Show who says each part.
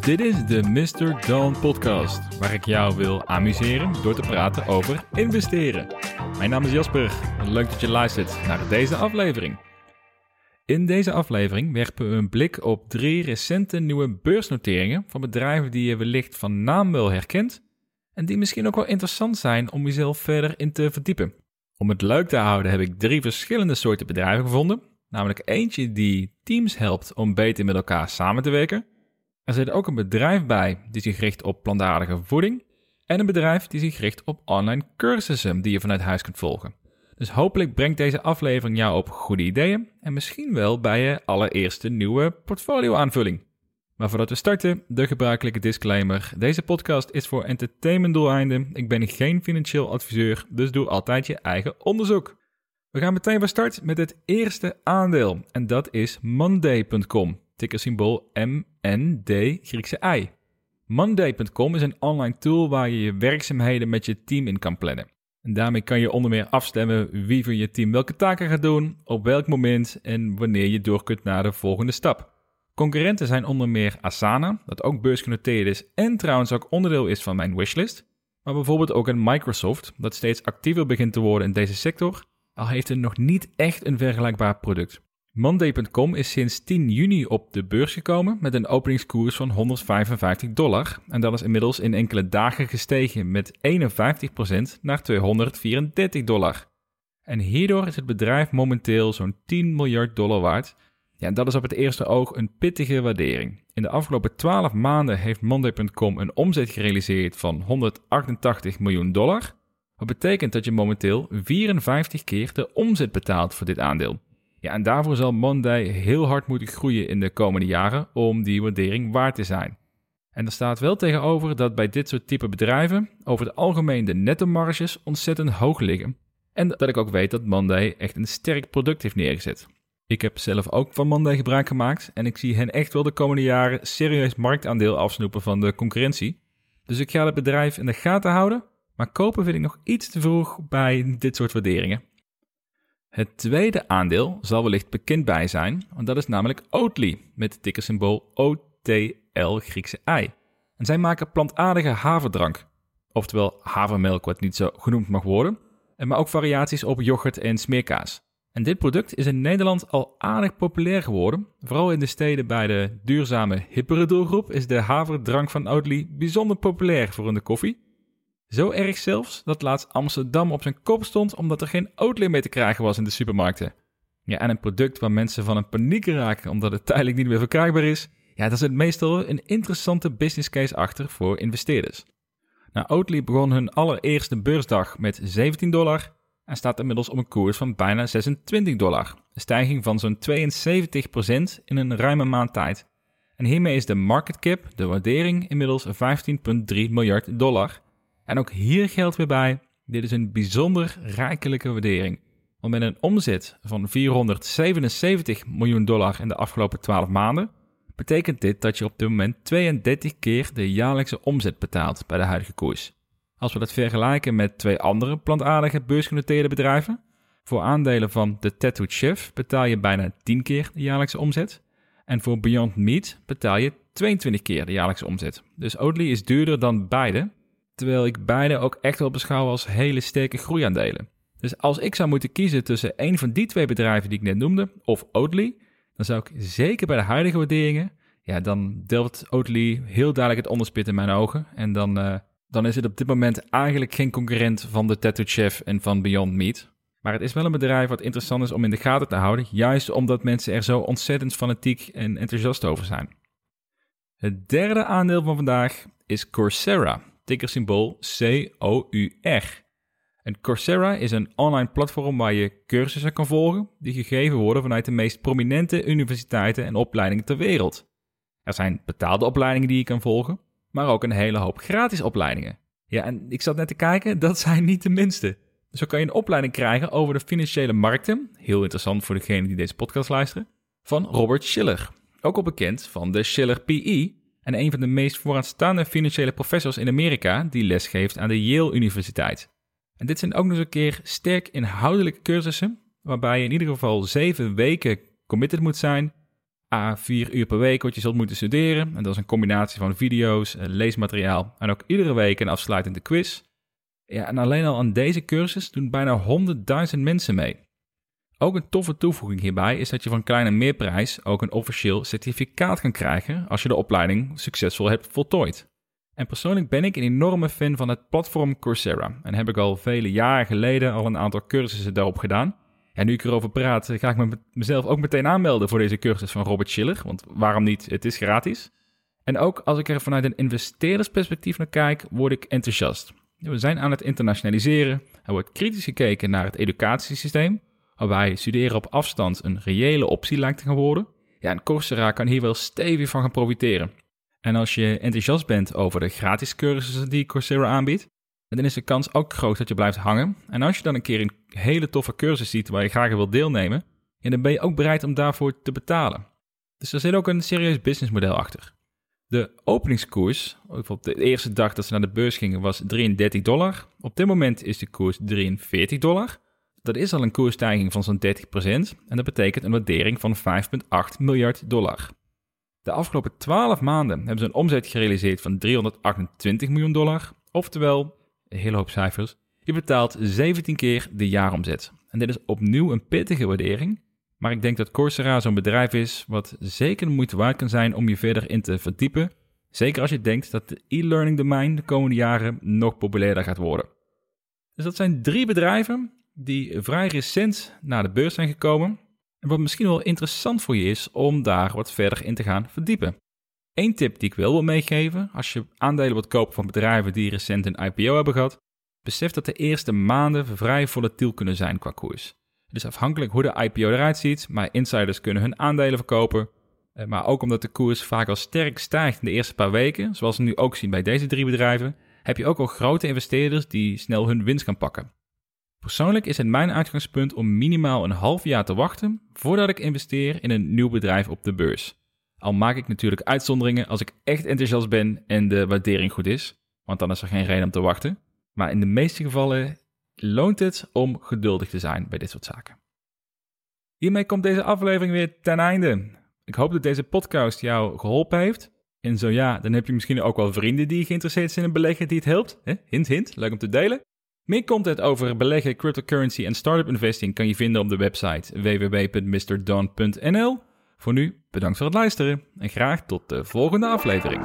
Speaker 1: Dit is de Mr. Dawn podcast, waar ik jou wil amuseren door te praten over investeren. Mijn naam is Jasper en leuk dat je luistert naar deze aflevering. In deze aflevering werpen we een blik op drie recente nieuwe beursnoteringen van bedrijven die je wellicht van naam wel herkent en die misschien ook wel interessant zijn om jezelf verder in te verdiepen. Om het leuk te houden heb ik drie verschillende soorten bedrijven gevonden, namelijk eentje die teams helpt om beter met elkaar samen te werken. Er zit ook een bedrijf bij die zich richt op plantaardige voeding en een bedrijf die zich richt op online cursussen die je vanuit huis kunt volgen. Dus hopelijk brengt deze aflevering jou op goede ideeën en misschien wel bij je allereerste nieuwe portfolio aanvulling. Maar voordat we starten, de gebruikelijke disclaimer. Deze podcast is voor entertainmentdoeleinden. Ik ben geen financieel adviseur, dus doe altijd je eigen onderzoek. We gaan meteen van start met het eerste aandeel en dat is Monday.com, tickersymbool MND Griekse I. Monday.com is een online tool waar je je werkzaamheden met je team in kan plannen. En daarmee kan je onder meer afstemmen wie van je team welke taken gaat doen, op welk moment en wanneer je door kunt naar de volgende stap. Concurrenten zijn onder meer Asana, dat ook beursgenoteerd is en trouwens ook onderdeel is van mijn wishlist. Maar bijvoorbeeld ook een Microsoft, dat steeds actiever begint te worden in deze sector, al heeft het nog niet echt een vergelijkbaar product. Monday.com is sinds 10 juni op de beurs gekomen met een openingskoers van 155 dollar. En dat is inmiddels in enkele dagen gestegen met 51% naar 234 dollar. En hierdoor is het bedrijf momenteel zo'n 10 miljard dollar waard. Ja, en dat is op het eerste oog een pittige waardering. In de afgelopen 12 maanden heeft Monday.com een omzet gerealiseerd van 188 miljoen dollar. Wat betekent dat je momenteel 54 keer de omzet betaalt voor dit aandeel. Ja, en daarvoor zal Monday heel hard moeten groeien in de komende jaren om die waardering waard te zijn. En er staat wel tegenover dat bij dit soort type bedrijven over het algemeen de netto-marges ontzettend hoog liggen. En dat ik ook weet dat Monday echt een sterk product heeft neergezet. Ik heb zelf ook van Monday gebruik gemaakt en ik zie hen echt wel de komende jaren serieus marktaandeel afsnoepen van de concurrentie. Dus ik ga het bedrijf in de gaten houden, maar kopen vind ik nog iets te vroeg bij dit soort waarderingen. Het tweede aandeel zal wellicht bekend bij zijn, want dat is namelijk Oatly met het tickersymbool OTL Griekse I. En zij maken plantaardige haverdrank, oftewel havermelk wat niet zo genoemd mag worden, maar ook variaties op yoghurt en smeerkaas. En dit product is in Nederland al aardig populair geworden. Vooral in de steden bij de duurzame hippere doelgroep is de haverdrank van Oatly bijzonder populair voor de koffie. Zo erg zelfs dat laatst Amsterdam op zijn kop stond omdat er geen Oatly meer te krijgen was in de supermarkten. Ja, en een product waar mensen van een paniek raken omdat het tijdelijk niet meer verkrijgbaar is, ja, daar zit meestal een interessante business case achter voor investeerders. Nou, Oatly begon hun allereerste beursdag met 17 dollar en staat inmiddels op een koers van bijna 26 dollar. Een stijging van zo'n 72% in een ruime maand tijd. En hiermee is de market cap, de waardering, inmiddels 15,3 miljard dollar. En ook hier geldt weer bij, dit is een bijzonder rijkelijke waardering. Want met een omzet van 477 miljoen dollar in de afgelopen 12 maanden, betekent dit dat je op dit moment 32 keer de jaarlijkse omzet betaalt bij de huidige koers. Als we dat vergelijken met twee andere plantaardige beursgenoteerde bedrijven, voor aandelen van de Tattooed Chef betaal je bijna 10 keer de jaarlijkse omzet. En voor Beyond Meat betaal je 22 keer de jaarlijkse omzet. Dus Oatly is duurder dan beide, terwijl ik beide ook echt wel beschouw als hele sterke groeiaandelen. Dus als ik zou moeten kiezen tussen een van die twee bedrijven die ik net noemde, of Oatly, dan zou ik zeker bij de huidige waarderingen, ja, dan delft Oatly heel duidelijk het onderspit in mijn ogen. En dan, uh, dan is het op dit moment eigenlijk geen concurrent van de Tattoo Chef en van Beyond Meat. Maar het is wel een bedrijf wat interessant is om in de gaten te houden, juist omdat mensen er zo ontzettend fanatiek en enthousiast over zijn. Het derde aandeel van vandaag is Coursera, tickersymbool COUR. En Coursera is een online platform waar je cursussen kan volgen die gegeven worden vanuit de meest prominente universiteiten en opleidingen ter wereld. Er zijn betaalde opleidingen die je kan volgen, maar ook een hele hoop gratis opleidingen. Ja, en ik zat net te kijken, dat zijn niet de minste. Zo kan je een opleiding krijgen over de financiële markten, heel interessant voor degenen die deze podcast luisteren, van Robert Schiller. Ook al bekend van de Schiller PE en een van de meest vooraanstaande financiële professors in Amerika die lesgeeft aan de Yale Universiteit. En dit zijn ook nog eens een keer sterk inhoudelijke cursussen, waarbij je in ieder geval zeven weken committed moet zijn a vier uur per week wat je zult moeten studeren. En dat is een combinatie van video's, eh, leesmateriaal en ook iedere week een afsluitende quiz. Ja, en alleen al aan deze cursus doen bijna 100.000 mensen mee. Ook een toffe toevoeging hierbij is dat je van kleine meerprijs ook een officieel certificaat kan krijgen als je de opleiding succesvol hebt voltooid. En persoonlijk ben ik een enorme fan van het platform Coursera en heb ik al vele jaren geleden al een aantal cursussen daarop gedaan. En nu ik erover praat, ga ik me mezelf ook meteen aanmelden voor deze cursus van Robert Schiller, want waarom niet? Het is gratis. En ook als ik er vanuit een investeerdersperspectief naar kijk, word ik enthousiast. We zijn aan het internationaliseren, er wordt kritisch gekeken naar het educatiesysteem, waarbij studeren op afstand een reële optie lijkt te gaan worden. Ja, en Coursera kan hier wel stevig van gaan profiteren. En als je enthousiast bent over de gratis cursussen die Coursera aanbiedt, dan is de kans ook groot dat je blijft hangen. En als je dan een keer een hele toffe cursus ziet waar je graag wilt deelnemen, dan ben je ook bereid om daarvoor te betalen. Dus er zit ook een serieus businessmodel achter. De openingskoers, op de eerste dag dat ze naar de beurs gingen, was 33 dollar. Op dit moment is de koers 43 dollar. Dat is al een koersstijging van zo'n 30% en dat betekent een waardering van 5,8 miljard dollar. De afgelopen 12 maanden hebben ze een omzet gerealiseerd van 328 miljoen dollar, oftewel, een hele hoop cijfers, je betaalt 17 keer de jaaromzet. En dit is opnieuw een pittige waardering, maar ik denk dat Coursera zo'n bedrijf is wat zeker de moeite waard kan zijn om je verder in te verdiepen, zeker als je denkt dat de e-learning domein de komende jaren nog populairder gaat worden. Dus dat zijn drie bedrijven die vrij recent naar de beurs zijn gekomen en wat misschien wel interessant voor je is om daar wat verder in te gaan verdiepen. Eén tip die ik wel wil meegeven, als je aandelen wilt kopen van bedrijven die recent een IPO hebben gehad, besef dat de eerste maanden vrij volatiel kunnen zijn qua koers. Is afhankelijk hoe de IPO eruit ziet, maar insiders kunnen hun aandelen verkopen. Eh, maar ook omdat de koers vaak al sterk stijgt in de eerste paar weken, zoals we nu ook zien bij deze drie bedrijven, heb je ook al grote investeerders die snel hun winst gaan pakken. Persoonlijk is het mijn uitgangspunt om minimaal een half jaar te wachten voordat ik investeer in een nieuw bedrijf op de beurs. Al maak ik natuurlijk uitzonderingen als ik echt enthousiast ben en de waardering goed is, want dan is er geen reden om te wachten. Maar in de meeste gevallen loont het om geduldig te zijn bij dit soort zaken. Hiermee komt deze aflevering weer ten einde. Ik hoop dat deze podcast jou geholpen heeft. En zo ja, dan heb je misschien ook wel vrienden die geïnteresseerd zijn in beleggen die het helpt. Hint, hint, leuk om te delen. Meer content over beleggen, cryptocurrency en startup investing kan je vinden op de website www.mrdon.nl. Voor nu, bedankt voor het luisteren en graag tot de volgende aflevering.